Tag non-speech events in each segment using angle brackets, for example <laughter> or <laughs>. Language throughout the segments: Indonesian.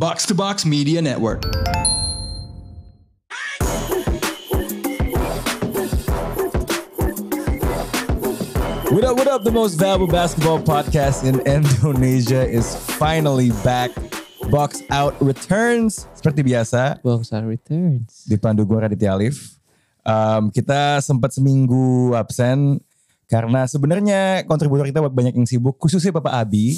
Box to Box Media Network. What up, what up? The most valuable basketball podcast in Indonesia is finally back. Box Out returns seperti biasa Box Out Returns. dipandu gue Raditya Alif. Um, kita sempat seminggu absen karena sebenarnya kontributor kita banyak yang sibuk, khususnya Bapak Abi.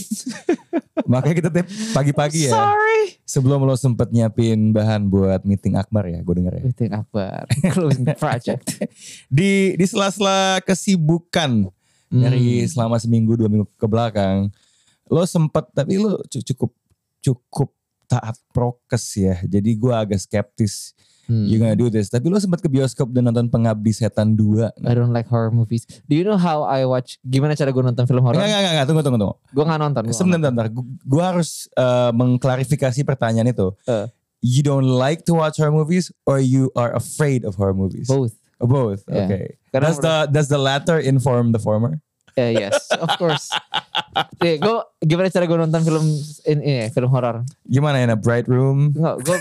<laughs> Makanya kita tiap pagi-pagi ya. Sorry. Sebelum lo sempet nyiapin bahan buat meeting Akbar ya, gue denger ya. Meeting Akbar. Closing <laughs> project. Di di sela-sela kesibukan dari selama seminggu dua minggu ke belakang, lo sempet tapi lo cu- cukup cukup taat prokes ya. Jadi gue agak skeptis Hmm. you gonna do this. Tapi lo sempet ke bioskop dan nonton Pengabdi Setan 2. I don't like horror movies. Do you know how I watch? Gimana cara gue nonton film horror? Enggak, enggak, enggak, tunggu, tunggu, tunggu. Gue gak nonton. gua Sebentar, sebentar. Gue harus eh, mengklarifikasi pertanyaan itu. Eh. You don't like to watch horror movies or you are afraid of horror movies? Both. Oh, both. Yeah. Okay. Karena Does the does the latter inform the former? Eh, yes, of course. <laughs> Nih, gue gimana cara gue nonton film ini, film horor? Gimana in a bright room? Enggak, gue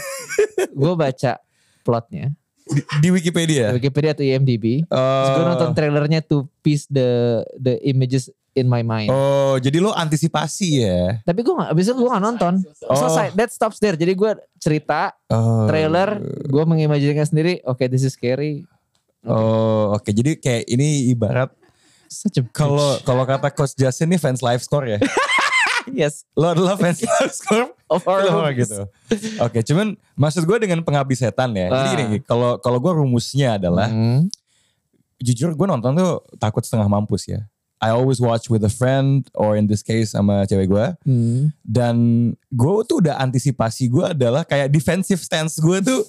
gue baca plotnya Di, di Wikipedia. Wikipedia atau IMDb. Terus gue Oh. nonton trailernya to piece the the images in my mind. Oh, jadi lo antisipasi ya? Tapi gue gak, abis itu gue gak nonton. Oh. Selesai, that stops there. Jadi gue cerita, Oh. trailer, gue mengimajinkan sendiri, oke this is scary. Oh, oke. Jadi kayak ini ibarat kalau kalau kata Coach Justin nih fans live score ya. <laughs> yes, Lo adalah fans <laughs> live score of horror movies. gitu. Oke, cuman maksud gue dengan pengabdi setan ya. Jadi Ah. gini, kalau kalau gue rumusnya adalah Hmm. jujur gue nonton tuh takut setengah mampus ya. I always watch with a friend or in this case sama cewek gue. Hmm. Dan gue tuh udah antisipasi gue adalah kayak defensive stance gue tuh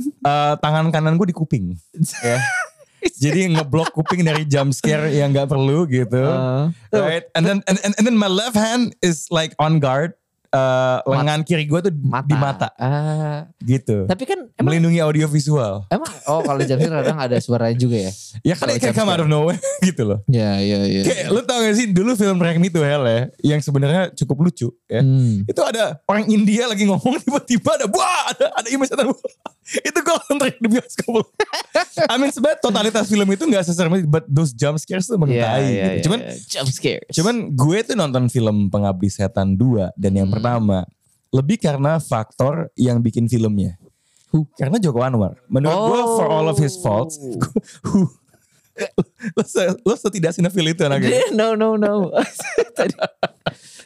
eh, tangan kanan gue di kuping. <laughs> ya. <laughs> Jadi ngeblok kuping dari jump scare yang gak perlu gitu. Uh, right? And then and, and, and then my left hand is like on guard. Eh, lengan kiri gue tuh mata. di mata Ah, gitu. tapi kan emang Melindungi audio visual. emang oh kalau jamsir kadang ada suaranya juga ya. Ya kan kayak come out of nowhere <laughs> gitu loh. Ya, ya, ya. Kayak lu tau gak sih dulu film Rank Me to Hell ya yang sebenarnya cukup lucu ya. Hmm. Itu ada orang India lagi ngomong <laughs> tiba-tiba ada wah ada ada image setan. Itu gue nonton di bioskop. I mean sebenarnya totalitas film itu gak seserem itu, but those jump scares tuh emang Iya, tai iya, gitu. iya, Cuman iya. jump scares. cuman gue tuh nonton film Pengabdi Setan 2 dan yang Hmm. pertama lebih karena faktor yang bikin filmnya. Who? Karena Joko Anwar. Menurut gue for all of his faults, <laughs> who, lo, se- lo setidak sinefil itu anaknya. <laughs> no, no, no. <laughs> tadi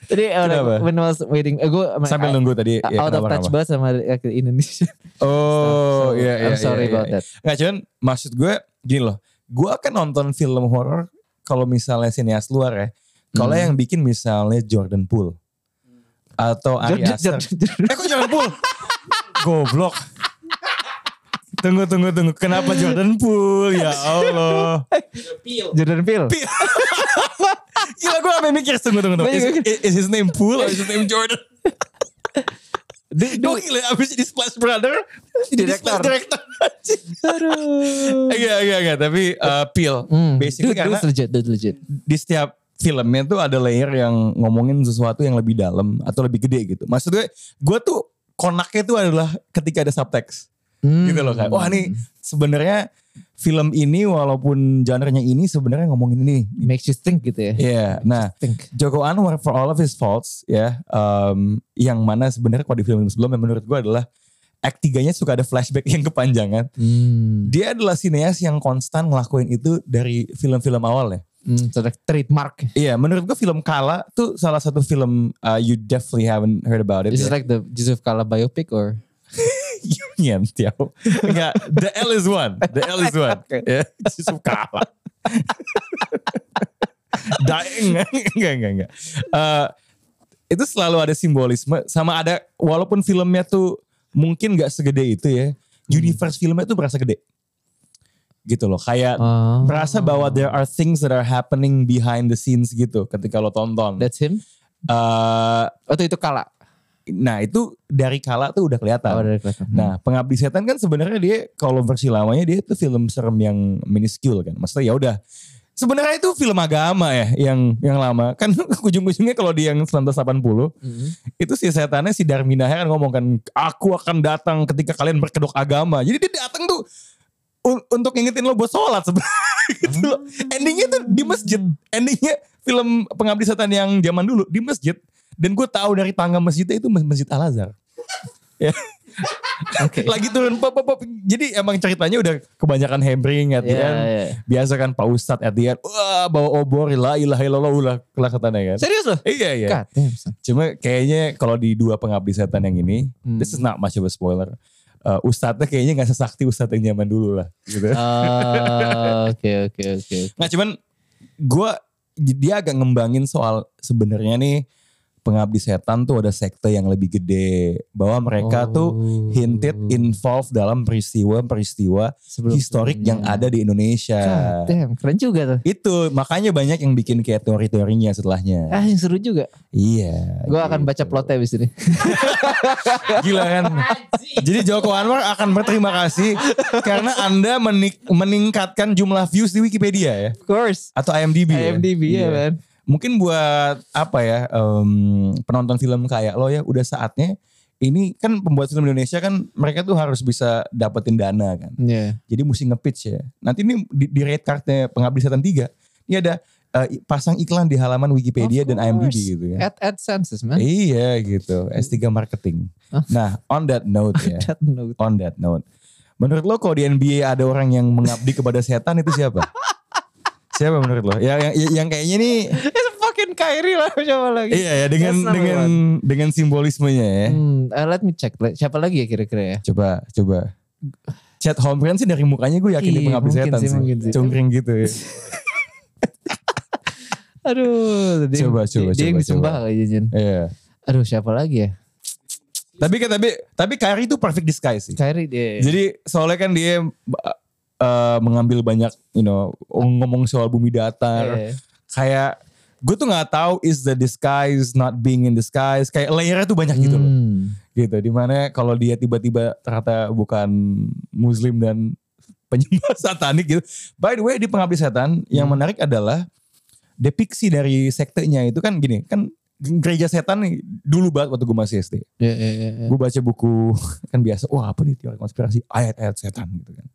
tadi uh, Kenapa? when I was waiting, uh, gue Sambil nunggu tadi. ya, out of kenapa, touch kenapa? banget sama Indonesia. Oh <laughs> So, iya iya. I'm sorry iya, about iya. that. Nggak cuman maksud gue gini loh. Gue akan nonton film horor kalau misalnya sineas luar ya. Kalau Hmm. yang bikin misalnya Jordan Poole atau Ari Jordan- Aster. Jordan- Eh kok Jordan Poole? <laughs> Goblok. Tunggu tunggu tunggu. Kenapa Jordan Poole? Ya Allah. Jordan Peele. <laughs> Gila gue sampe mikir tunggu tunggu tunggu. Is, is- is his name Poole or is his name Jordan? Du- Gue gila abis jadi Splash Brother. Jadi Director. Splash Director. Aduh. Enggak enggak enggak. Tapi uh, Peel. Hmm. Basically Dude, karena dude legit, dude legit. di setiap filmnya tuh ada layer yang ngomongin sesuatu yang lebih dalam atau lebih gede gitu. Maksud gue, gue tuh konaknya tuh adalah ketika ada subtext Hmm. gitu loh kayak wah nih sebenarnya film ini walaupun genre-nya ini sebenarnya ngomongin ini. Makes you think gitu ya. Iya, nah Think. Joko Anwar for all of his faults ya, um, yang mana sebenarnya kalau di film sebelumnya menurut gue adalah act tiganya suka ada flashback <laughs> yang kepanjangan. Hmm. Dia adalah sineas yang konstan ngelakuin itu dari film-film awal ya. Hmm, trademark. Iya, menurut gue film Kala tuh salah satu film uh, you definitely haven't heard about it. Is it like the Yusuf Kala biopic or? <laughs> Union, Tiao. Enggak, the L is one. The L is one. Ya, Yusuf Kala. Daeng. enggak, enggak, enggak. Uh, itu selalu ada simbolisme sama ada walaupun filmnya tuh mungkin gak segede itu ya. Universe filmnya tuh berasa gede. Gitu loh, kayak Oh. merasa bahwa there are things that are happening behind the scenes gitu ketika lo tonton. That's him? Uh, Oh itu, itu Kala? Nah itu dari kala tuh udah kelihatan. Oh dari kelihatan. Nah, Pengabdi Setan kan sebenarnya dia kalau versi lamanya dia itu film serem yang minuscule kan. Maksudnya ya udah Sebenarnya itu film agama ya yang yang lama. Kan <laughs> ujung-ujungnya kalau di yang 1980 Mhm. itu si setannya si Darmina kan ngomong kan aku akan datang ketika kalian berkedok agama. Jadi dia datang tuh un- untuk ngingetin lo buat sholat sebenarnya <laughs> gitu loh. Endingnya tuh di masjid. Endingnya film pengabdi setan yang zaman dulu di masjid. Dan gue tahu dari tangga masjidnya itu masjid Al Azhar. ya. <laughs> Lagi turun pop, pop, pop. Jadi emang ceritanya udah kebanyakan at the Iya, end. iya. Biasa kan Pak Ustadz at the end. Wah bawa obor. La ilaha illallah ulah kelaketannya kan. Serius loh? Iya iya. God. Cuma kayaknya kalau di dua pengabdi setan yang ini, Hmm. this is not much of a spoiler. Uh, Ustadznya kayaknya gak sesakti Ustadz yang zaman dulu lah. Gitu. Oh, Oke oke oke. Nah cuman gue dia agak ngembangin soal sebenarnya nih pengabdi setan tuh ada sekte yang lebih gede. Bahwa mereka tuh Oh. hinted involved dalam peristiwa-peristiwa historik yang ada di Indonesia. God damn, keren juga tuh. Itu makanya banyak yang bikin kayak teori-teorinya setelahnya. Ah yang seru juga. Iya. Gue akan gitu. baca plotnya abis ini. <laughs> Gila kan. Jadi Joko Anwar akan berterima kasih karena Anda menik- meningkatkan jumlah views di Wikipedia ya. Of course. Atau IMDb ya. IMDb ya Iya. man. Mungkin buat apa ya em, penonton film kayak lo ya udah saatnya ini kan pembuat film Indonesia kan mereka tuh harus bisa dapetin dana kan. Iya. Jadi mesti nge-pitch ya. Nanti ini di, di rate cardnya Pengabdi Setan 3 ini ada eh, pasang iklan di halaman Wikipedia dan IMDb gitu ya. Ad AdSense man. Iya gitu, S3 marketing. Nah, on that note <laughs> ya, That note. on that note. Menurut lo kalau di NBA ada orang yang mengabdi kepada setan itu siapa? <laughs> siapa menurut lo? Ya, yang, yang kayaknya nih, <laughs> It's fucking Kyrie lah siapa lagi. iya ya dengan number dengan dengan simbolismenya ya. Hmm, eh, let me check. Siapa lagi ya kira-kira ya? Coba, coba. Chat Holmgren sih dari mukanya gue yakin dia pengabdi setan sih, sih. Cungkring gitu ya. <laughs> Aduh, dia, Coba, coba, dia, dia yang coba, disembah coba. kali Jen. Iya. Aduh, siapa lagi ya? Tapi kan tapi tapi Kyrie itu perfect disguise sih. Kyrie dia. Jadi soalnya kan dia uh, mengambil banyak, you know, ngomong soal bumi datar. Eh, Kayak gue tuh nggak tahu is the disguise not being in disguise. Kayak layernya tuh banyak gitu loh. hmm. Gitu. Di mana kalau dia tiba-tiba ternyata bukan muslim dan <laughs> penyembah satanik gitu. By the way di pengabdi setan yang Hmm. menarik adalah depiksi dari sektenya itu kan gini. Kan gereja setan nih dulu banget waktu gue masih SD. Ya, ya, ya, ya. gue baca buku <laughs> kan biasa wah apa nih teori konspirasi ayat-ayat setan gitu kan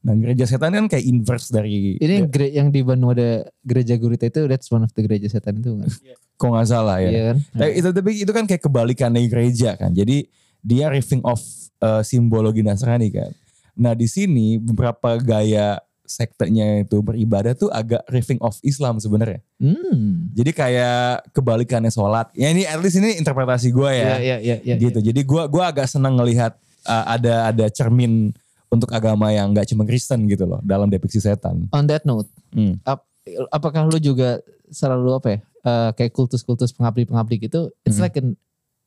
nah gereja setan kan kayak inverse dari Ini yang, gere- yang di Bandung ada gereja gurita itu that's one of the gereja setan itu kan? kok nggak salah ya Iya kan? tapi itu tapi itu kan kayak kebalikannya gereja kan jadi dia riffing off uh, simbologi Nasrani kan nah di sini beberapa gaya sektenya itu beribadah tuh agak riffing off Islam sebenarnya Hmm. jadi kayak kebalikannya sholat ya ini at least ini interpretasi gue ya Ya, ya, ya, ya. gitu. Jadi gua gua agak senang ngelihat uh, ada ada cermin untuk agama yang nggak cuma Kristen gitu loh dalam depiksi setan. On that note, Hmm. ap- apakah lu juga selalu apa ya? eh, kayak kultus-kultus pengabdi-pengabdi gitu, it's Hmm. like an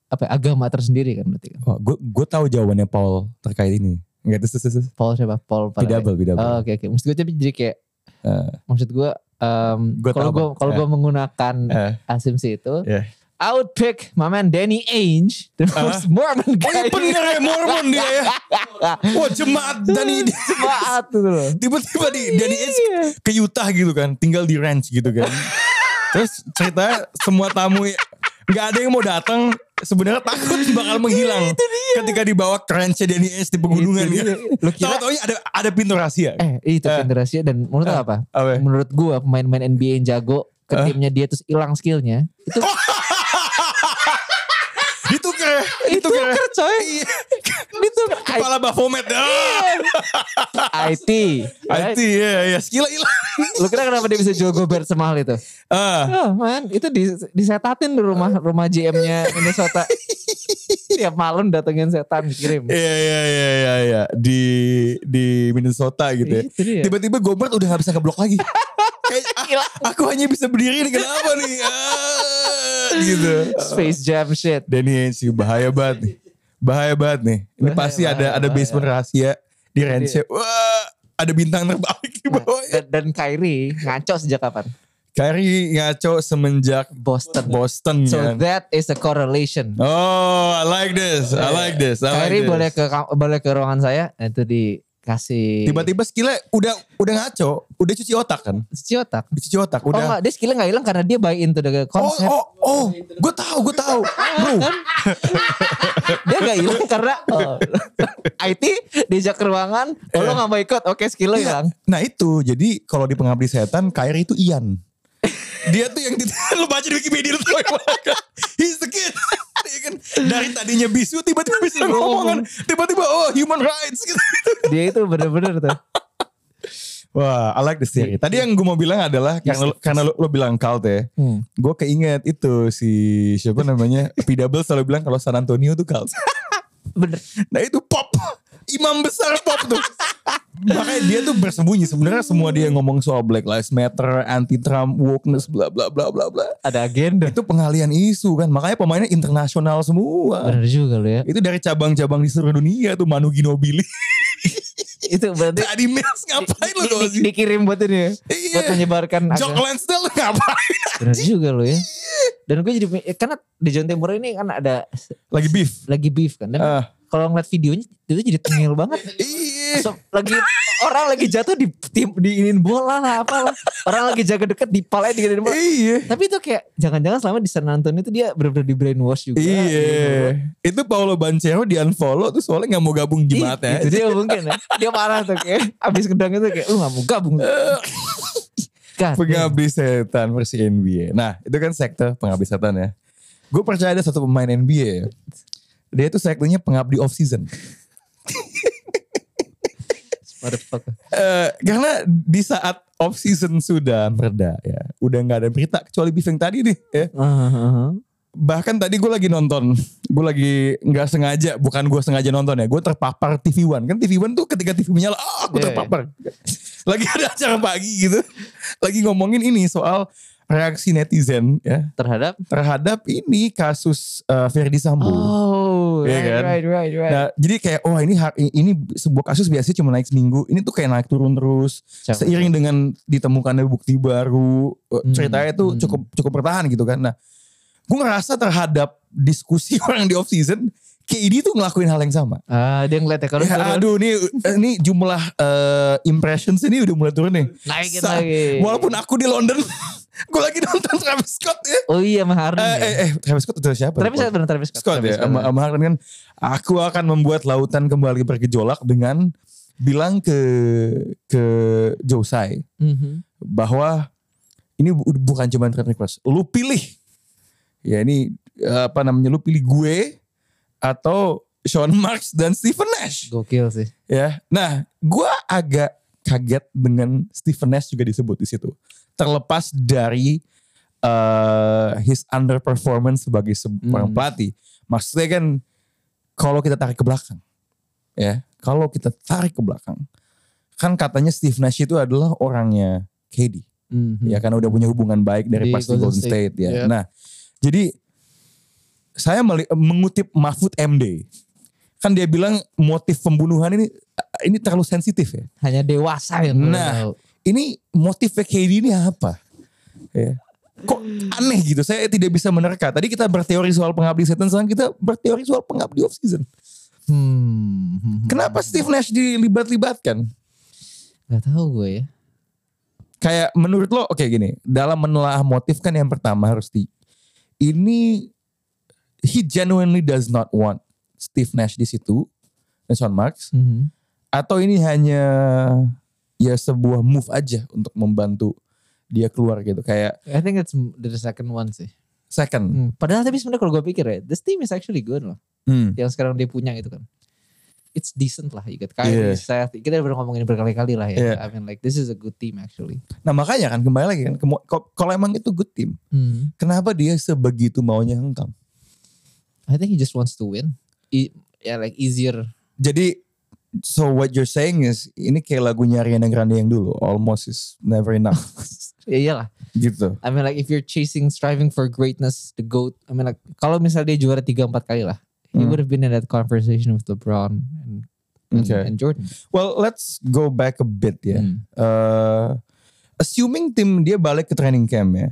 apa ya, agama tersendiri kan berarti kan? Oh, gue gue tahu jawabannya Paul terkait ini. Enggak terus terus. Paul siapa? Paul Palade. Bidabel, bidabel. Oh, Oke oke. Maksud gue jadi kayak Eh. maksud gue um, kalau gue kalau Eh. gue menggunakan Eh. asumsi itu, Yeah. I would pick my man Danny Ainge, the most Mormon Oh guy. iya bener ya Mormon dia ya. Wah jemaat Dani <laughs> Jemaat gitu loh. tiba-tiba di Dani Ainge Iya. ke Utah gitu kan, tinggal di ranch gitu kan. Terus cerita semua tamu nggak ada yang mau datang sebenarnya takut bakal menghilang ketika dibawa ke ranchnya Danny Ainge di pegunungan Itu gitu. dia. Lu kira- Tahu-taunya ada ada pintu rahasia. Eh itu Eh. generasi dan menurut lu apa? Apa? Menurut gua pemain-pemain NBA yang jago ke Eh? timnya dia terus hilang skillnya itu <laughs> Ditukar ya, ditukar. ya. coy Iya. Itu Kepala Baphomet. Ah, IT IT ya, ya skill hilang. lu kira kenapa dia bisa jual Gobert semahal itu Ah, oh man itu di, disetatin di rumah rumah GM-nya Minnesota tiap malam datengin setan kirim iya iya iya iya iya di di Minnesota gitu ya. Tiba-tiba Gobert udah gak bisa ngeblok lagi. Kayak ah, aku hanya bisa berdiri nih kenapa nih? Ah, gitu. Space Jam shit Danny Ainge bahaya banget nih. Bahaya banget nih. Ini Bahaya, pasti ada bahaya, ada basement rahasia di Iya. Wah, ada bintang terbalik di bawah. dan, dan Kyrie ngaco sejak kapan Kyrie ngaco semenjak Boston Boston so kan. that is a correlation Oh, I like this. I like this. I like Kyrie this. boleh ke boleh ke ruangan saya nah, itu di kasih Tiba-tiba skillnya udah udah ngaco, udah cuci otak kan? cuci otak. Cuci otak, Oh udah. enggak, dia skillnya gak hilang karena dia buy into the Oh, konsep. oh, oh, gue tahu, gue tahu, bro. <laughs> Dia gak hilang karena oh, <laughs> IT diajak ke ruangan, oh, lo gak mau ikut, oke skill lo Iya. hilang. Nah itu, jadi kalau di pengabdi setan, Kyrie itu Ian. Dia tuh yang <laughs> lu baca di Wikipedia lu tahu yang mana kan? He's the kid. Dia <laughs> kan dari tadinya bisu tiba-tiba bisa ngomong kan. Tiba-tiba oh human rights gitu. Dia itu bener-bener tuh. Wah, I like this theory. Tadi yang gue mau bilang adalah karena lu- karena lo, lo bilang cult ya. Hmm. Gue keinget itu si siapa namanya P Double selalu bilang kalau San Antonio tuh cult. Bener. Nah itu pop. Imam besar pop tuh. <laughs> Makanya dia tuh bersembunyi. Sebenarnya semua dia ngomong soal Black Lives Matter, anti Trump, wokeness, bla bla bla bla bla. Ada agenda. Itu pengalian isu kan. Makanya pemainnya internasional semua. Bener juga lo ya. Itu dari cabang-cabang di seluruh dunia tuh Manu Ginobili. <laughs> Itu berarti Tadi Mills ngapain lo di- di- sih? dikirim buat ini ya. Iya. Buat menyebarkan Jock. Lansdale ngapain? Bener juga lo ya. Dan gue jadi eh, karena di John Timur ini kan ada Lagi beef. lagi beef kan. Dan Ah. Kalau ngeliat videonya itu jadi tengil banget. Iya. So, lagi orang lagi jatuh di tim diinin bola lah apalah. Orang lagi jaga deket di palanya diginiin bola. Iya. Tapi itu kayak jangan-jangan selama di San Antonio itu dia benar-benar di brainwash juga. Iya. Itu Paulo Banchero di unfollow tuh soalnya gak mau gabung di Ih, mata Itu dia mungkin ya. Dia marah tuh kayak abis kedang itu kayak lu gak mau gabung. God, Pengabdi setan versi NBA. Nah itu kan sektor pengabdi setan ya. Gue percaya ada satu pemain NBA ya. Dia itu sektornya pengabdi off season. Eh, karena di saat off season sudah mereda ya. Udah nggak ada berita kecuali beef yang tadi nih ya. Uh, uh, uh. Bahkan tadi gue lagi nonton. Gue lagi nggak sengaja. Bukan gue sengaja nonton ya. Gue terpapar TV One. Kan TV One tuh ketika TV menyala. Oh aku Iya, terpapar. lagi ada acara pagi gitu. Lagi ngomongin ini soal reaksi netizen ya. Terhadap terhadap ini kasus uh, Ferdi Sambo. Oh, Iya right, kan? right, right, right. Nah, jadi kayak oh ini ini sebuah kasus biasanya cuma naik seminggu. Ini tuh kayak naik turun terus. Siapa? Seiring dengan ditemukannya bukti baru, uh, Hmm, ceritanya tuh hmm. cukup cukup bertahan gitu kan. Nah, gue ngerasa terhadap diskusi <laughs> orang di off season, KD tuh ngelakuin hal yang sama. Ah, dia ngeliat ya kalau Ya, aduh eh, ini jumlah uh, impressions ini udah mulai turun nih. naikin Sa- lagi. Walaupun aku di London, <laughs> gue lagi nonton Travis Scott ya. Oh iya sama Harden. Eh, ya. eh, eh, Travis Scott itu siapa? Travis Scott bener Travis Scott. Scott Travis ya sama, sama Harden kan aku akan membuat lautan kembali bergejolak dengan bilang ke ke Josai Mhm. bahwa ini bu- bukan cuma trade request lu pilih ya ini apa namanya lu pilih gue atau Sean Marks dan Stephen Nash Gokil sih. ya nah gua agak kaget dengan Stephen Nash juga disebut di situ terlepas dari eh, his underperformance sebagai seorang Hmm. pelatih maksudnya kan kalau kita tarik ke belakang ya kalau kita tarik ke belakang kan katanya Steve Nash itu adalah orangnya KD Mhm. ya karena udah punya hubungan baik dari Di pas di Golden State, State, ya ya. nah jadi saya mengutip Mahfud MD kan dia bilang motif pembunuhan ini ini terlalu sensitif ya Hanya dewasa yang Nah. tahu. ini motifnya KD ini apa? Ya. Kok aneh gitu, saya tidak bisa menerka. Tadi kita berteori soal pengabdi setan, sekarang kita berteori soal pengabdi off season. Hmm. Kenapa Steve Nash dilibat-libatkan? Gak tahu gue ya. Kayak menurut lo, oke gini, dalam menelaah motif kan yang pertama harus di, ini he genuinely does not want Steve Nash di situ, dan Sean Marks, Mhm. atau ini hanya ya sebuah move aja untuk membantu dia keluar gitu, kayak I think it's the second one sih. second. Hmm. Padahal tapi sebenarnya kalau gue pikir ya, this team is actually good loh. Hmm. Yang sekarang dia punya itu kan. It's decent lah, you get Kyrie, Yeah. Seth. Kita udah ngomongin berkali-kali lah ya. Yeah. I mean like this is a good team actually. Nah makanya kan kembali lagi kan, kalau emang itu good team, Hmm. kenapa dia sebegitu maunya hengkang? I think he just wants to win. I, yeah, like easier. Jadi, so what you're saying is, ini kayak lagunya Ariana Grande yang dulu, almost is never enough, <laughs> ya iyalah. gitu. I mean like if you're chasing, striving for greatness, the GOAT. I mean like kalau misalnya dia juara 3-4 kali lah. He Hmm. would have been in that conversation with LeBron and, and, Okay. and Jordan. Well, let's go back a bit ya. Hmm. Eh, assuming tim dia balik ke training camp ya,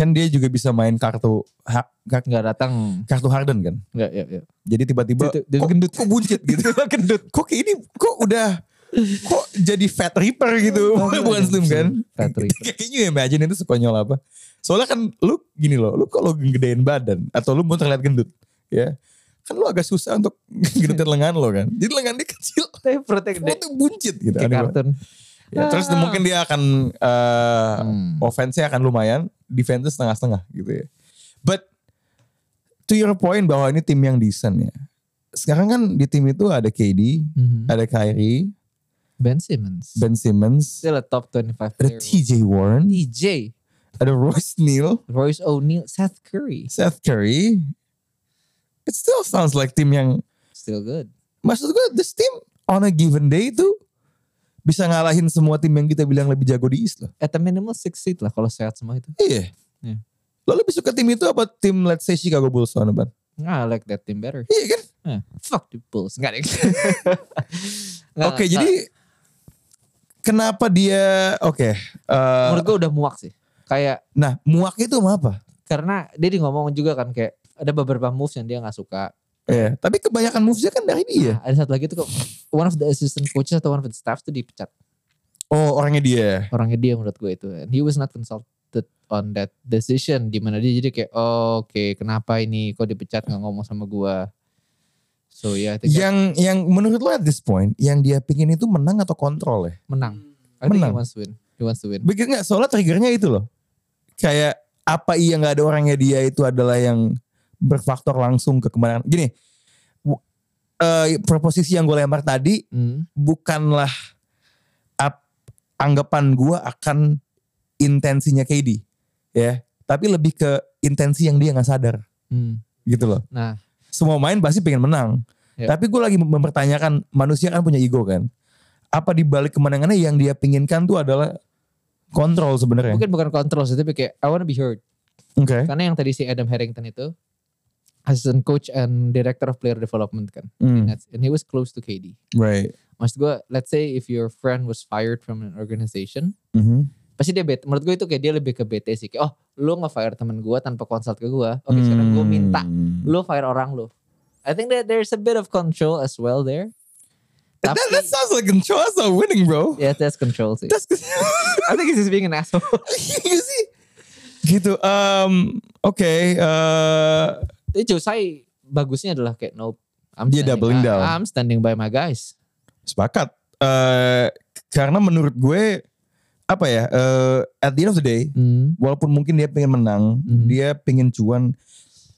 kan dia juga bisa main kartu ha- kar- Nggak datang. kartu Harden kan. Nggak, ya, ya. Jadi tiba-tiba kok, gendut. kok buncit gitu. <laughs> gendut. kok ini kok udah kok jadi fat reaper gitu. <laughs> Bukan slim kan. Fat Reaper. <laughs> Kayaknya you imagine itu sekonyol apa. Soalnya kan lu gini loh, lu kalau gedein badan atau lu mau terlihat gendut, ya kan lu agak susah untuk gendutin lengan lo kan. Jadi lengan dia kecil, Tapi perutnya lu gede. tuh buncit gitu. Kayak kartun. Ya, terus mungkin dia akan eh Hmm. offense-nya akan lumayan, defense setengah-setengah gitu ya. But to your point bahwa ini tim yang decent ya. Sekarang kan di tim itu ada KD, Mhm. ada Kyrie, Ben Simmons. Ben Simmons, Still a top 25 ada player. TJ Warren, TJ. ada Royce Neal, Royce O'Neal. Seth Curry. Seth Curry. It still sounds like tim yang Still good. maksud gue this team on a given day itu bisa ngalahin semua tim yang kita bilang lebih jago di East loh. At the minimal six seed lah kalau sehat semua itu. Iya. Iya. Lo lebih suka tim itu apa tim let's say Chicago Bulls tahun depan? Nah, I like that team better. Iya kan? Eh, fuck the Bulls. Enggak deh. <laughs> Oke, jadi kenapa dia oke? eh, menurut gue udah muak sih. Kayak nah, muak itu apa? karena dia di ngomong juga kan kayak ada beberapa moves yang dia nggak suka. Iya, tapi kebanyakan moves-nya kan dari dia. Nah, ada satu lagi tuh kok one of the assistant coaches atau one of the staff tuh dipecat. Oh, orangnya dia. Orangnya dia menurut gue itu. And he was not consulted on that decision. Di mana dia jadi kayak oh, oke kenapa ini kok dipecat nggak ngomong sama gue. So ya, yeah, Yang yang menurut lo at this point, yang dia pingin itu menang atau kontrol ya? menang. I Menang. he wants to win. He wants to win. Bikin nggak? Soalnya triggernya itu loh. Kayak apa iya nggak ada orangnya dia itu adalah yang berfaktor langsung ke kemenangan. Gini, eh, proposisi yang gue lempar tadi Hmm. bukanlah ap- anggapan gue akan intensinya KD, ya. Tapi lebih ke intensi yang dia nggak sadar, Hmm. gitu loh. Nah, Semua main pasti pengen menang, Ya. tapi gue lagi mempertanyakan manusia kan punya ego kan. Apa di balik kemenangannya yang dia pinginkan tuh adalah kontrol sebenarnya. mungkin bukan kontrol sih, tapi kayak I wanna be heard. Oke. Karena yang tadi si Adam Harrington itu assistant coach and director of player development kan. Hmm, Nets. And he was close to KD. right. Maksud gue, let's say if your friend was fired from an organization, Mhm. pasti dia bete. Menurut gue itu kayak dia lebih ke bete sih. Kayak, oh lu nge-fire temen gue tanpa consult ke gue. Oke sekarang gue minta Hmm. lu fire orang lu. I think that there's a bit of control as well there. That, Tapi, that sounds like control. That's not winning, bro. yeah, that's control sih. That's I think he's just being an asshole. <laughs> Iya sih. Gitu. Um, Oke. eh, Tapi Josai bagusnya adalah kayak no. I'm Dia standing- doubling down. I'm standing by my guys. sepakat. Eh, karena menurut gue apa ya? eh, at the end of the day, Hmm. walaupun mungkin dia pengen menang, Mhm. dia pengen cuan.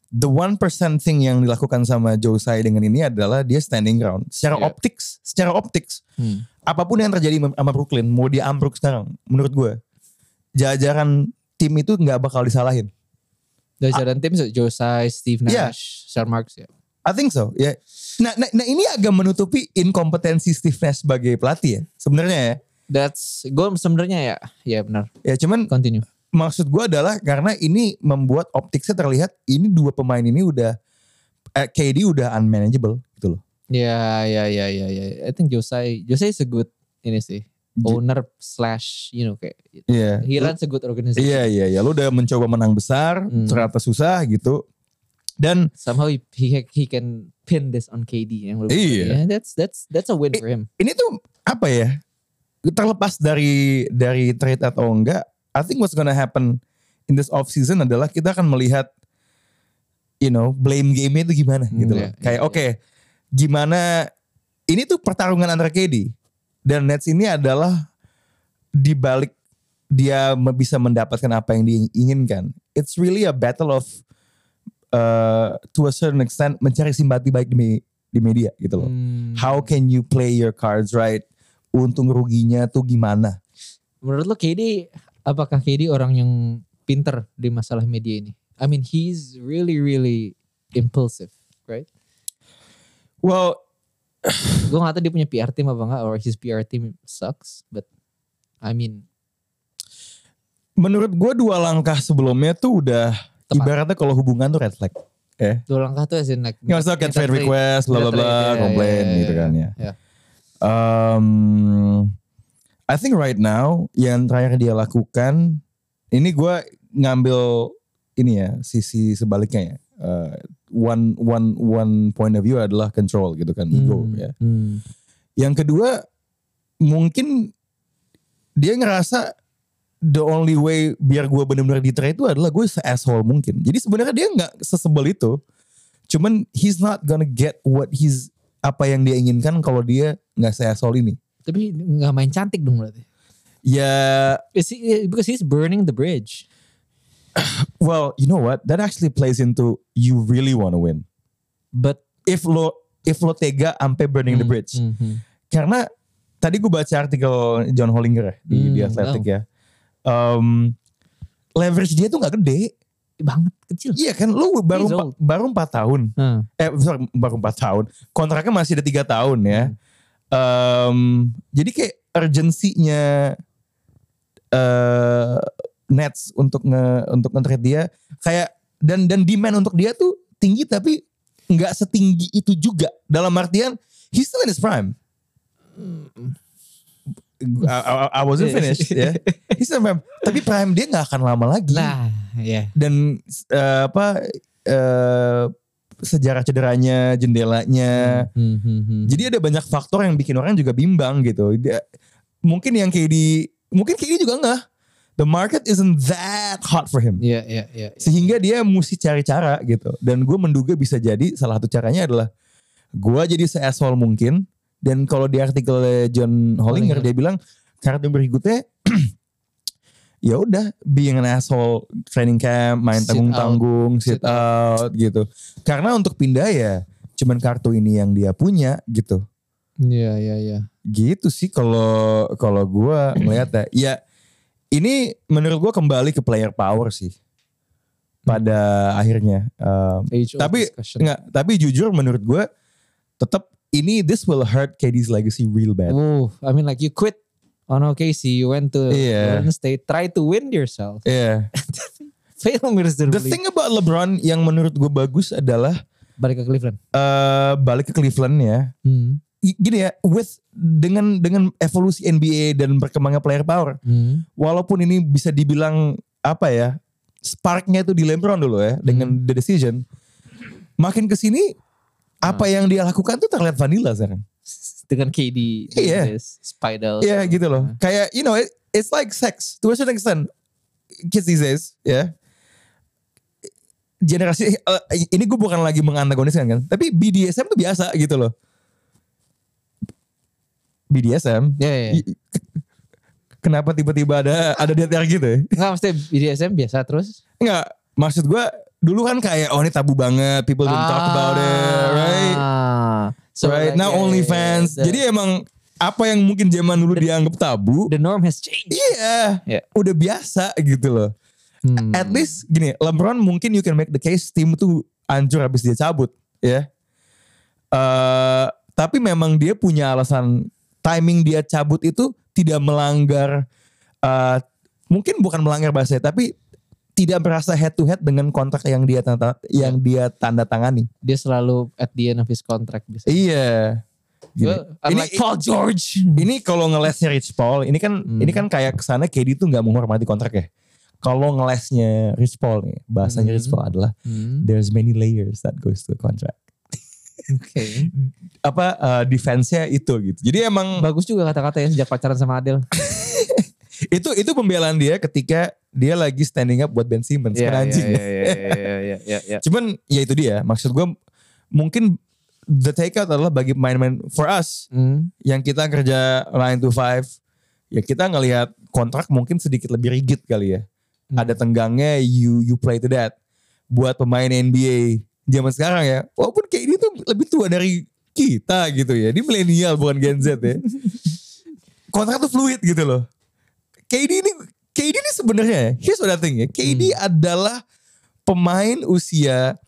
The one percent thing yang dilakukan sama Josai dengan ini adalah dia standing ground. Secara Yeah. optics, secara optics, Hmm. apa pun yang terjadi sama Brooklyn, mau dia ambruk sekarang, menurut gue, jajaran tim itu nggak bakal disalahin. Dari jalan tim Josai, Steve Yeah. Nash, Sean Marks ya. I think so. Ya. Nah, nah, nah ini agak menutupi inkompetensi Steve Nash sebagai pelatih ya. Sebenarnya ya. That's gue sebenarnya ya, ya benar. Ya cuman Continue. maksud gue adalah karena ini membuat optiknya terlihat ini dua pemain ini udah eh, KD udah unmanageable gitu loh. Ya, ya, ya, ya, ya. I think Josai, Josai is a good ini sih. Owner slash, you know kayak Iya. he runs a good organization. Iya iya iya. Lu udah mencoba menang besar, Hmm. ternyata susah gitu. Dan Somehow he, he he can pin this on KD yang lu Iya. Yeah, that's that's that's a win for him. ini tuh apa ya? Terlepas dari dari trade atau enggak, I think what's gonna happen in this off season adalah kita akan melihat you know, blame game itu gimana Hmm, gitu loh. iya, Kayak iya, oke, gimana ini tuh pertarungan antara KD dan Nets ini adalah di balik dia bisa mendapatkan apa yang diinginkan. It's really a battle of uh, to a certain extent mencari simpati baik di, me- di media gitu loh. Hmm. How can you play your cards right? Untung ruginya tuh gimana? Menurut lo KD, apakah KD orang yang pinter di masalah media ini? I mean, he's really really impulsive, right? Well, Gue gak tahu dia punya PR team apa enggak, or his PR team sucks, but I mean, menurut gue dua langkah sebelumnya tuh udah Tepat. ibaratnya kalau hubungan tuh red flag. Ya. dua langkah tuh as in like Nggak usah trade trade. request, bla bla bla, komplain gitu kan ya. ya. Um, I think right now yang terakhir dia lakukan, ini gue ngambil ini ya sisi sebaliknya ya. Uh, one one one point of view adalah control gitu kan, ego Hmm, ya. hmm. Yang kedua, mungkin dia ngerasa the only way biar gue benar-benar diterima itu adalah gue se-asshole mungkin. Jadi sebenarnya dia nggak sesebel itu. Cuman he's not gonna get what he's apa yang dia inginkan kalau dia nggak se-asshole ini. Tapi nggak main cantik dong berarti. Ya, he, because he's burning the bridge. <coughs> well, you know what? That actually plays into you really wanna win. But If lo if lo tega sampai burning the bridge. Mhm. Karena tadi gue baca artikel John Hollinger ya, di, di Hmm, Athletic oh. ya. Um, leverage dia tuh nggak gede. banget kecil. Iya kan, lu baru empa- baru empat tahun. Hmm. Eh, sorry, baru empat tahun. Kontraknya masih ada tiga tahun ya. Um, jadi kayak urgensinya eh Nets untuk nge untuk nge-trade dia kayak dan dan demand untuk dia tuh tinggi tapi nggak setinggi itu juga. Dalam artian he's still in his prime. I, I- I wasn't <laughs> finished ya. He's still prime. Tapi prime dia nggak akan lama lagi Nah, ya. dan eh, apa eh, sejarah cederanya, jendelanya. Hmm, hmm, hmm. Jadi ada banyak faktor yang bikin orang juga bimbang gitu. Dia, mungkin yang kayak di mungkin kayak ini juga enggak. The market isn't that hot for him. Iya, iya, iya. Sehingga dia mesti cari cara gitu. Dan gue menduga bisa jadi salah satu caranya adalah gue jadi se-asshole mungkin. Dan kalau di artikel John Hollinger, Hollinger. dia bilang karakter berikutnya <clears throat> ya udah being an asshole training camp, main Sit tanggung-tanggung, sit, Sit out gitu. Karena untuk pindah ya cuman kartu ini yang dia punya gitu. Iya, iya, iya. Gitu sih kalau kalau gua ngeliatnya. Ya ini menurut gua kembali ke player power sih. Pada akhirnya. Um, tapi nggak, tapi jujur menurut gua tetap ini this will hurt KD's legacy real bad. Oh, I mean like you quit on OKC, you went to Iya. Golden State, try to win yourself. Yeah. <laughs> Fail miserably. The thing about LeBron yang menurut gue bagus adalah Balik ke Cleveland. eh balik ke Cleveland ya. Hmm. Gini ya, with dengan dengan evolusi NBA dan berkembangnya player power, Hmm. walaupun ini bisa dibilang apa ya, sparknya itu di LeBron dulu ya dengan Hmm. the decision. Makin ke sini apa yang dia lakukan tuh terlihat vanilla sekarang. Dengan KD, Iya. Davis, Spidal. Iya gitu loh. Kayak you know, it- it's like sex to a certain extent. Kids these days, ya. Generasi eh, ini gue bukan lagi mengantagoniskan kan, tapi BDSM tuh biasa gitu loh. BDSM. Iya, iya. I- Kenapa tiba-tiba ada ada atas gitu ya? Enggak mesti BDSM biasa terus. Enggak, maksud gue dulu kan kayak oh ini tabu banget, people don't talk about it, right? Ah. So right, like, now yeah, OnlyFans. the- Jadi emang apa yang mungkin zaman dulu dianggap tabu, the norm has changed. iya, Yeah. udah biasa gitu loh. Hmm. At least gini, LeBron mungkin you can make the case tim tuh hancur habis dia cabut, ya. Eh, tapi memang dia punya alasan timing dia cabut itu tidak melanggar, eh, mungkin bukan melanggar bahasa, tapi tidak merasa head to head dengan kontrak yang dia tanda, yang dia tanda tangani. Dia selalu at the end of his contract bisa. Iya. Gini. Well, Ini- Paul George. Ini kalau ngelesnya Rich Paul, ini kan Hmm. ini kan kayak ke sana KD tuh nggak menghormati kontrak ya. Kalau ngelesnya Rich Paul nih, bahasanya Hmm. Rich Paul adalah Hmm. there's many layers that goes to the contract. Oke. Apa uh, defense-nya itu gitu. Jadi emang Bagus juga kata-kata ya sejak pacaran sama Adele. <laughs> itu itu pembelaan dia ketika dia lagi standing up buat Ben Simmons Iya, kan anjing. iya, iya, iya, iya, iya. <laughs> Cuman ya itu dia, maksud gue mungkin the takeout adalah bagi pemain-pemain for us Hmm. yang kita kerja 9 to 5 ya kita ngelihat kontrak mungkin sedikit lebih rigid kali ya. Hmm. Ada tenggangnya you you play to that. Buat pemain NBA zaman sekarang ya, walaupun kayak ini tuh lebih tua dari kita gitu ya. Dia milenial bukan Gen Z ya. <laughs> kontrak tuh fluid gitu loh. KD ini KD ini sebenarnya ya, here's what I think ya. KD adalah pemain usia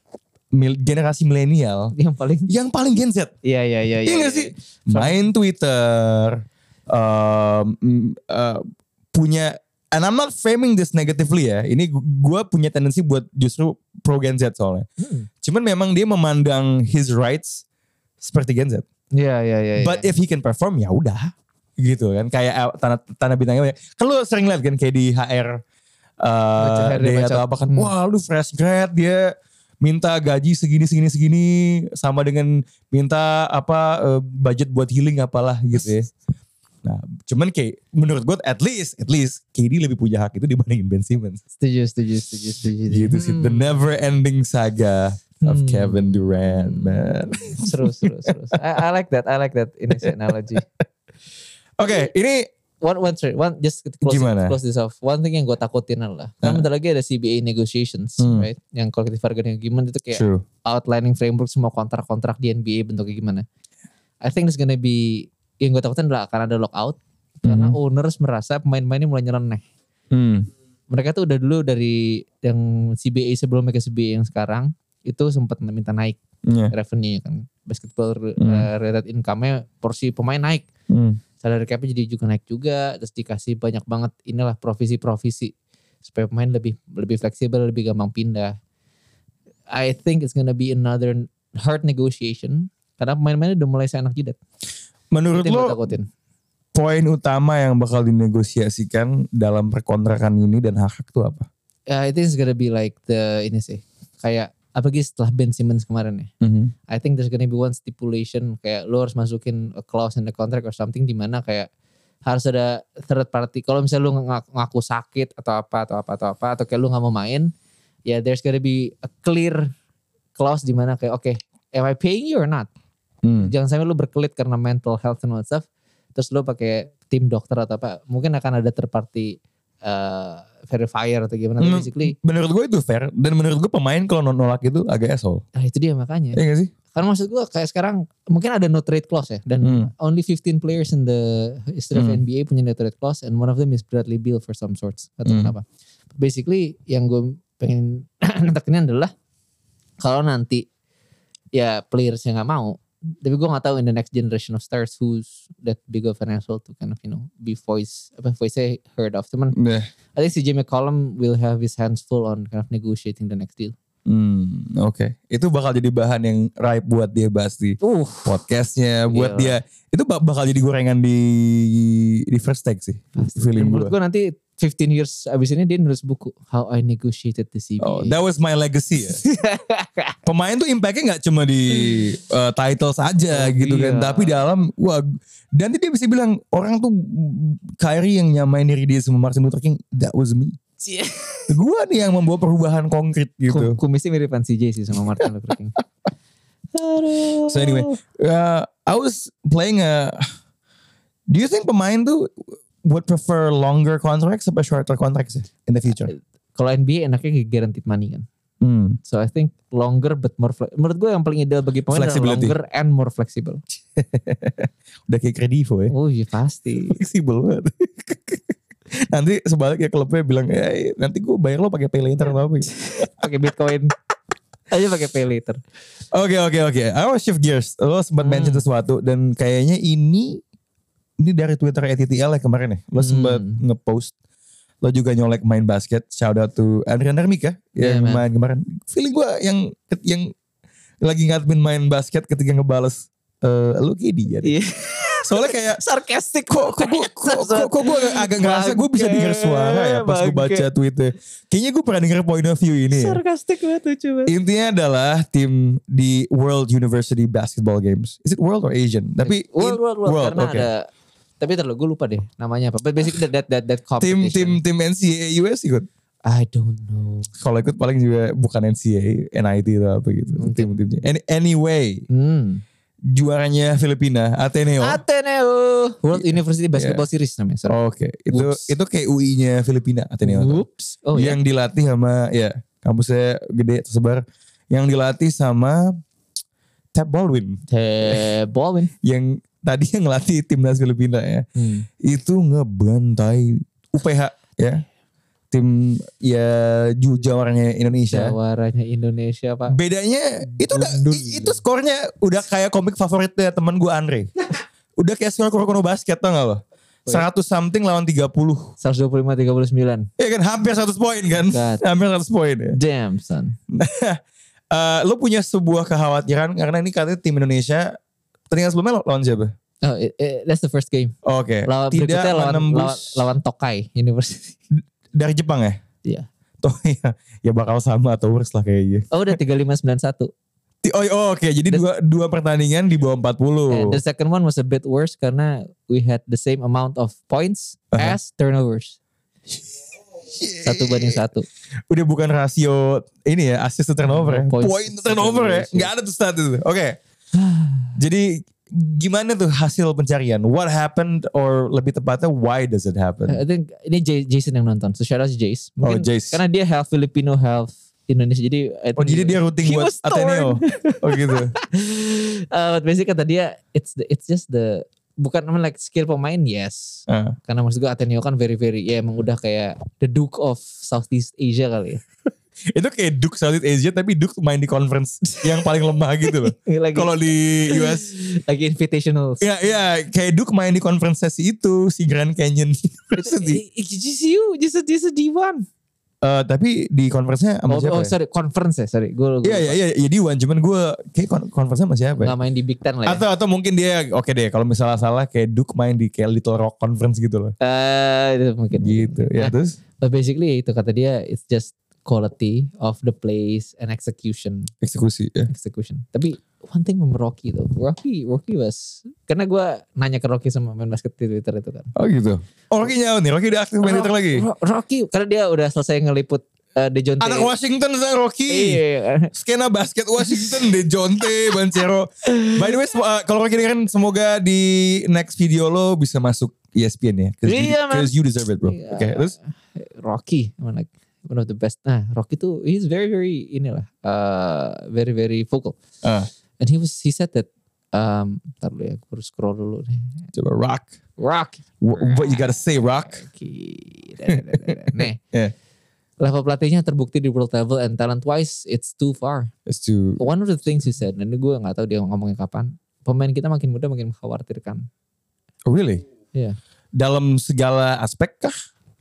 mil- generasi milenial Yang paling yang paling Gen Z. Iya iya iya Iya gak sih? Main Twitter, um, mm, uh, punya, and I'm not framing this negatively ya. Ini gue punya tendensi buat justru pro Gen Z soalnya. Hmm. Cuman memang dia memandang his rights seperti Gen Z. Iya iya iya. But if he can perform ya udah gitu kan. Kayak tanah tanah bintangnya banyak. Kan lu sering lihat kan kayak di HR uh, day baca. atau apa kan. Hmm. Wah lu fresh grad dia minta gaji segini segini segini sama dengan minta apa uh, budget buat healing apalah gitu ya. Nah, cuman kayak menurut gue at least at least KD lebih punya hak itu dibandingin Ben Simmons. Setuju, setuju, setuju, setuju. Gitu sih, the never ending saga of Hmm. Kevin Durant, man. <laughs> seru, seru, seru. I, I like that, I like that ini sih analogy. <laughs> Oke, ini One, one, sorry, one, just close, Gimana? close this off. One thing yang gue takutin adalah, Ah. bentar lagi ada CBA negotiations, Hmm. right? Yang collective bargaining agreement itu kayak true. outlining framework semua kontrak-kontrak di NBA bentuknya gimana. I think there's gonna be yang gue takutin adalah akan ada lockout karena Mhm. owners merasa pemain-pemainnya mulai nyeleneh. Hmm. Mereka tuh udah dulu dari yang CBA sebelumnya ke CBA yang sekarang itu sempat minta naik Iya. revenue kan. Basketball Hmm. uh, related income-nya porsi pemain naik. Hmm. Salary cap jadi juga naik juga terus dikasih banyak banget inilah provisi-provisi supaya pemain lebih lebih fleksibel, lebih gampang pindah. I think it's gonna be another hard negotiation karena pemain-pemainnya udah mulai seenak jidat. Menurut Itu lo takutin. poin utama yang bakal dinegosiasikan dalam perkontrakan ini dan hak-hak itu apa? Ya, I think it's gonna be like the ini sih kayak apalagi setelah Ben Simmons kemarin ya. I think there's gonna be one stipulation kayak lo harus masukin a clause in the contract or something di mana kayak harus ada third party. Kalau misalnya lu ngaku, ngaku sakit atau apa atau apa atau apa atau kayak lu nggak mau main, ya there's gonna be a clear clause di mana kayak oke, am I paying you or not? Hmm. Jangan sampai lu berkelit karena mental health and all that stuff. Terus lu pakai tim dokter atau apa, mungkin akan ada third party uh, verifier atau gimana. Hmm. Basically, Menurut gue itu fair dan menurut gue pemain kalau nolak itu agak asshole. nah itu dia makanya. Iya gak sih? Karena maksud gue kayak sekarang mungkin ada no trade clause ya dan Hmm. only 15 players in the history of Hmm. NBA punya no trade clause and one of them is Bradley Beal for some sorts atau Hmm. kenapa. Basically yang gue pengen <clears throat> nekenin adalah kalau nanti ya players yang nggak mau tapi gue nggak tahu in the next generation of stars who's that big of an asshole to kind of you know be voice apa voice heard of cuman Nah, I think CJ McCollum will have his hands full on kind of negotiating the next deal. Hmm, oke. Itu bakal jadi bahan yang ripe buat dia bahas di Uh, podcastnya, buat dia. Itu bak- bakal jadi gorengan di di first take sih. Feeling menurut gue nanti 15 years abis ini dia nulis buku How I Negotiated the CBA. Oh, that was my legacy ya. <laughs> Pemain tuh impactnya nggak cuma di uh, title saja Oh, gitu kan, iya. tapi dalam wah dan dia bisa bilang orang tuh Kyrie yang nyamain diri dia sama Martin Luther King, that was me. <laughs> Gua nih yang membawa perubahan konkret gitu. Kum- Kumisnya miripan CJ sih sama Martin Luther King. <laughs> So anyway, uh, I was playing a. Do you think pemain tuh would prefer longer contracts atau shorter contracts ya in the future? Kalau NBA enaknya guaranteed money kan. Hmm. So I think longer but more fle- menurut gue yang paling ideal bagi pemain adalah longer and more flexible. <laughs> Udah kayak Kredivo ya. Oh iya pasti. Fleksibel banget. <laughs> nanti sebaliknya klubnya bilang, eh nanti gue bayar lo pakai pay later atau <laughs> apa pakai Bitcoin. Aja pakai pay later. Oke oke oke. I want shift gears. Lo sempat Hmm. mention sesuatu dan kayaknya ini ini dari Twitter ATTL ya kemarin ya. Lo sempat Hmm. ngepost. Lo juga nyolek main basket. Shout out to Adrian Hermik ya. Yeah, yang man. main kemarin. Feeling gue yang yang lagi ngadmin main basket ketika ngebales eh lo KD ya. Iya. Soalnya kayak Sarcastic kok kok gue kok, kok, kok gue agak ngerasa gue bisa denger suara ya pas gue baca tweetnya. Kayaknya gue pernah denger point of view ini ya. Sarcastic banget tuh coba. Intinya adalah tim di World University Basketball Games. Is it World or Asian? Tapi World, world, world, karena oke. ada tapi terlalu gue lupa deh namanya apa. But basically that that that, that tim competition. tim tim NCAA US ikut. I don't know. Kalau ikut paling juga bukan NCAA, NIT atau apa gitu. Mungkin. Tim-timnya. Any- Anyway, Hmm. juaranya Filipina, Ateneo. Ateneo World University Basketball Series namanya. Sorry. Oke, itu Whoops. itu kayak UI-nya Filipina, Ateneo. Whoops. Oh ya. yang dilatih sama ya kampusnya gede tersebar. Yang dilatih sama Tab Baldwin The Baldwin. yang tadi yang ngelatih timnas Filipina ya. Hmm. itu ngebantai UPH ya tim ya ju jawarnya Indonesia Jawaranya Indonesia pak. bedanya itu udah itu skornya udah kayak komik favoritnya teman gue Andre <laughs> udah kayak skor Kuroko no basket tau gak lo 100 something lawan 30 125 39. ya kan hampir 100 poin kan God. hampir 100 poin ya Damn son. <laughs> Eh, lo punya sebuah kekhawatiran karena ini katanya tim Indonesia pertandingan sebelumnya lawan siapa? Oh, it- it- that's the first game. Oke, Lawan tidak berikutnya lawan, lawan menembus lawan Tokai University. <laughs> dari Jepang ya? Iya. Toh <laughs> ya, ya bakal sama atau worse lah kayaknya. Oh udah 3591. Ti- Oh, oh, oke. Jadi dua dua pertandingan di bawah 40. And the second one was a bit worse karena we had the same amount of points Uh-huh. as turnovers. Satu banding satu. Udah bukan rasio ini ya, assist to turnover ya. Point to to turnover ya. Nggak ada tuh stat itu. Oke. Jadi gimana tuh hasil pencarian? What happened or lebih tepatnya why does it happen? I think ini Jason yang nonton. So shout out to Jace. Oh, Jace. Karena dia half Filipino, half Indonesia. Jadi Oh jadi dia routing he buat. Ateneo. Oh gitu. <laughs> uh, but basically kata dia it's the, it's just the bukan I mean like skill pemain yes. Ah. Karena maksud gue Ateneo kan very very ya emang udah kayak the Duke of Southeast Asia kali ya. Itu kayak Duke Southeast Asia tapi Duke main di conference yang paling lemah gitu loh. <laughs> Kalau di US lagi invitational. Ya, ya, kayak Duke main di conference sesi itu si Grand Canyon <laughs> University. GCU just a, just a D1. Eh, tapi di conference-nya sama Oh, siapa? oh ya? sorry conference ya sorry. Gue Iya, iya, iya, iya, di One. Cuman gue kayak conference-nya sama siapa ya? Gak main di Big Ten lah ya. Atau atau mungkin dia oke deh kalau misalnya salah kayak Duke main di kayak Little Rock Conference gitu loh. Eh, itu mungkin. Gitu. Ya Nah, terus But basically itu kata dia it's just quality of the plays and execution eksekusi ya. execution. Tapi one thing from Rocky tuh, Rocky Rocky was karena gue nanya ke Rocky sama main basket di Twitter itu kan. Oh gitu. Oh Rocky nyawa nih, Rocky udah aktif main Twitter lagi. Ro- Rocky karena dia udah selesai ngeliput uh, Dejounte. Anak Washington saya Rocky. Iya. Skena basket Washington De Jonte Bancero. By the way, uh, kalau Rocky dengerin semoga di next video lo bisa masuk ESPN ya. Cause, you, Iya, man. 'cause you deserve it bro. Iya. Oke, terus Rocky, like one of the best. Nah, Rocky tuh he's very very inilah, uh, very very vocal. ah, And he was he said that um, ntar dulu ya, gue harus scroll dulu nih. coba Rock. Rock. Wh- What you gotta say Rock? Da. <laughs> Nih, Yeah. level pelatihnya terbukti di world level and talent wise it's too far. It's to One of the things he said, dan gue nggak tahu dia ngomongnya kapan. Pemain kita makin muda makin mengkhawatirkan. oh, really? Iya. Dalam segala aspek kah?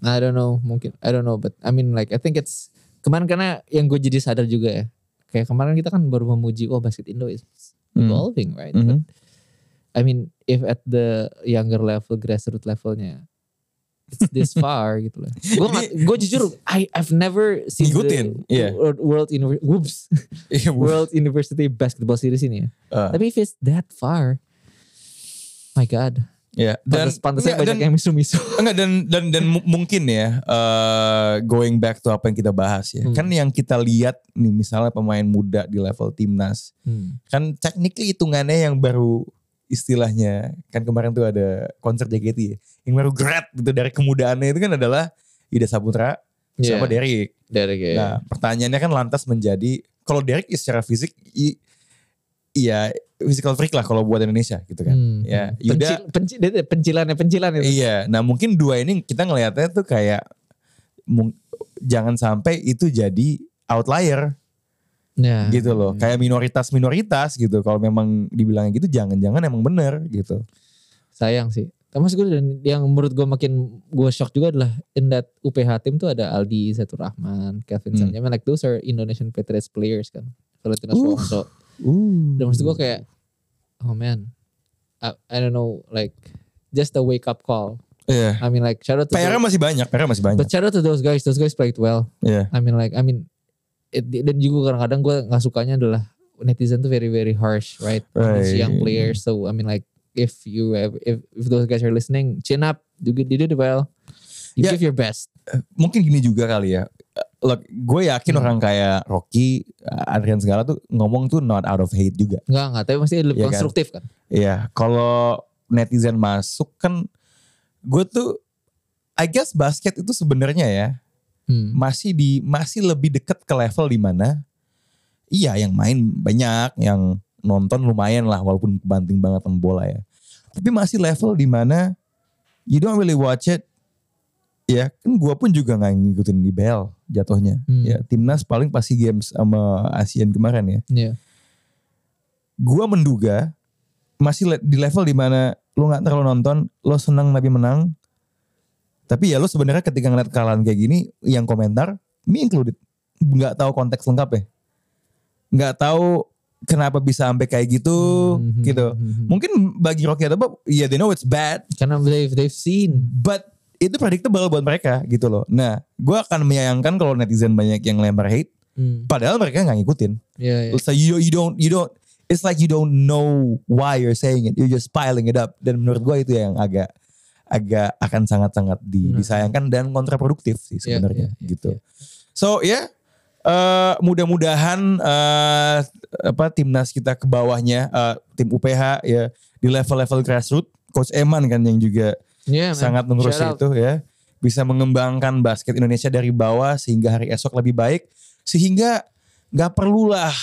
I don't know, mungkin I don't know, but I mean like I think it's kemarin karena yang gue jadi sadar juga ya. Kayak kemarin kita kan baru memuji, oh basket Indo is Hmm. evolving, right? Mhm. But I mean, if at the younger level, grassroots levelnya, it's this <laughs> far gitu loh. Gue gue jujur, I I've never seen Ngikutin, the iya. world, world Univer- <laughs> whoops, World University Basketball Series ini ya. Ah. Tapi if it's that far, my God, Ya, dan pantas pantasnya banyak dan, yang misu-misu. <laughs> enggak dan dan dan mu- mungkin ya eh, going back to apa yang kita bahas ya. Hmm. Kan yang kita lihat nih misalnya pemain muda di level timnas Hmm. kan technically hitungannya yang baru istilahnya kan kemarin tuh ada konser JKT ya. Yang baru grad gitu dari kemudaannya itu kan adalah Ida Saputra sama Yeah. Derek. Dari kayak Nah, pertanyaannya kan lantas menjadi kalau Derek ya secara fisik i- iya physical freak lah kalau buat Indonesia gitu kan. Hmm. Ya, Yuda Pencil, penci- dia tuh pencilannya pencilan itu. Iya, nah mungkin dua ini kita ngelihatnya tuh kayak mung- jangan sampai itu jadi outlier Nah, gitu loh. Kayak minoritas-minoritas gitu. Kalau memang dibilangnya gitu jangan-jangan emang bener gitu. sayang sih. Termasuk gue dan yang menurut gue makin gue shock juga adalah in that UPH tim tuh ada Aldi Zatur Rahman, Kevin Hmm. Sanjay. I mean, like those are Indonesian Patriots players kan. Valentino Uh. Suarso. Uh. Dan maksud gue kayak, oh man, I, I don't know, like just a wake up call. Iya. I mean like shout out to PR those, masih banyak, PR masih banyak. but shout out to those guys. Those guys played well. Iya. I mean like I mean it, dan juga kadang-kadang gue nggak sukanya adalah netizen tuh very very harsh right, these Right. young players so I mean like if you have if if those guys are listening chin up you, you did well you Yeah. give your best Mungkin gini juga kali ya. Look, gue yakin Hmm. orang kayak Rocky, Adrian segala tuh ngomong tuh not out of hate juga. nggak nggak tapi pasti lebih kan? konstruktif kan, Iya, kalau netizen masuk kan gue tuh I guess basket itu sebenarnya ya Hmm. masih di masih lebih dekat ke level di mana iya yang main banyak, yang nonton lumayan lah walaupun banting banget sama bola ya. Tapi masih level di mana you don't really watch it. Ya, kan gue pun juga nggak ngikutin di BL jatuhnya. Hmm. Ya, timnas paling pasti games sama ASEAN kemarin ya. Iya. gua menduga masih di level di mana lu nggak terlalu nonton, lo senang tapi menang. Tapi ya lo sebenarnya ketika ngeliat kekalahan kayak gini, yang komentar, me included, nggak tahu konteks lengkap ya, nggak tahu kenapa bisa sampai kayak gitu, Hmm, gitu. hmm, hmm. Mungkin bagi Rocky atau Bob, ya they know it's bad, karena they've they've seen but itu predictable buat mereka gitu loh. Nah, gua akan menyayangkan kalau netizen banyak yang lempar hate, Hmm. Padahal mereka nggak ngikutin. Iya, iya. So you you don't you don't it's like you don't know why you're saying it. You're just piling it up. Dan menurut gua itu yang agak agak akan sangat-sangat di- Benar. disayangkan dan kontraproduktif sih Iya, sebenarnya iya, iya, gitu. So ya eh, mudah-mudahan eh, apa timnas kita ke bawahnya eh, tim UPH ya di level-level grassroots coach Eman kan yang juga Man. sangat mengurus Shout out. itu ya. Bisa mengembangkan basket Indonesia dari bawah sehingga hari esok lebih baik. Sehingga nggak perlulah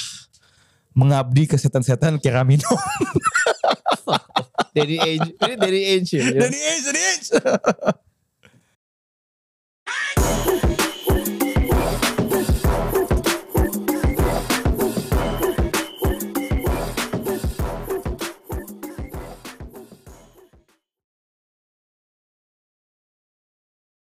mengabdi ke setan-setan Keramino. Dari age, dari age dari age dari age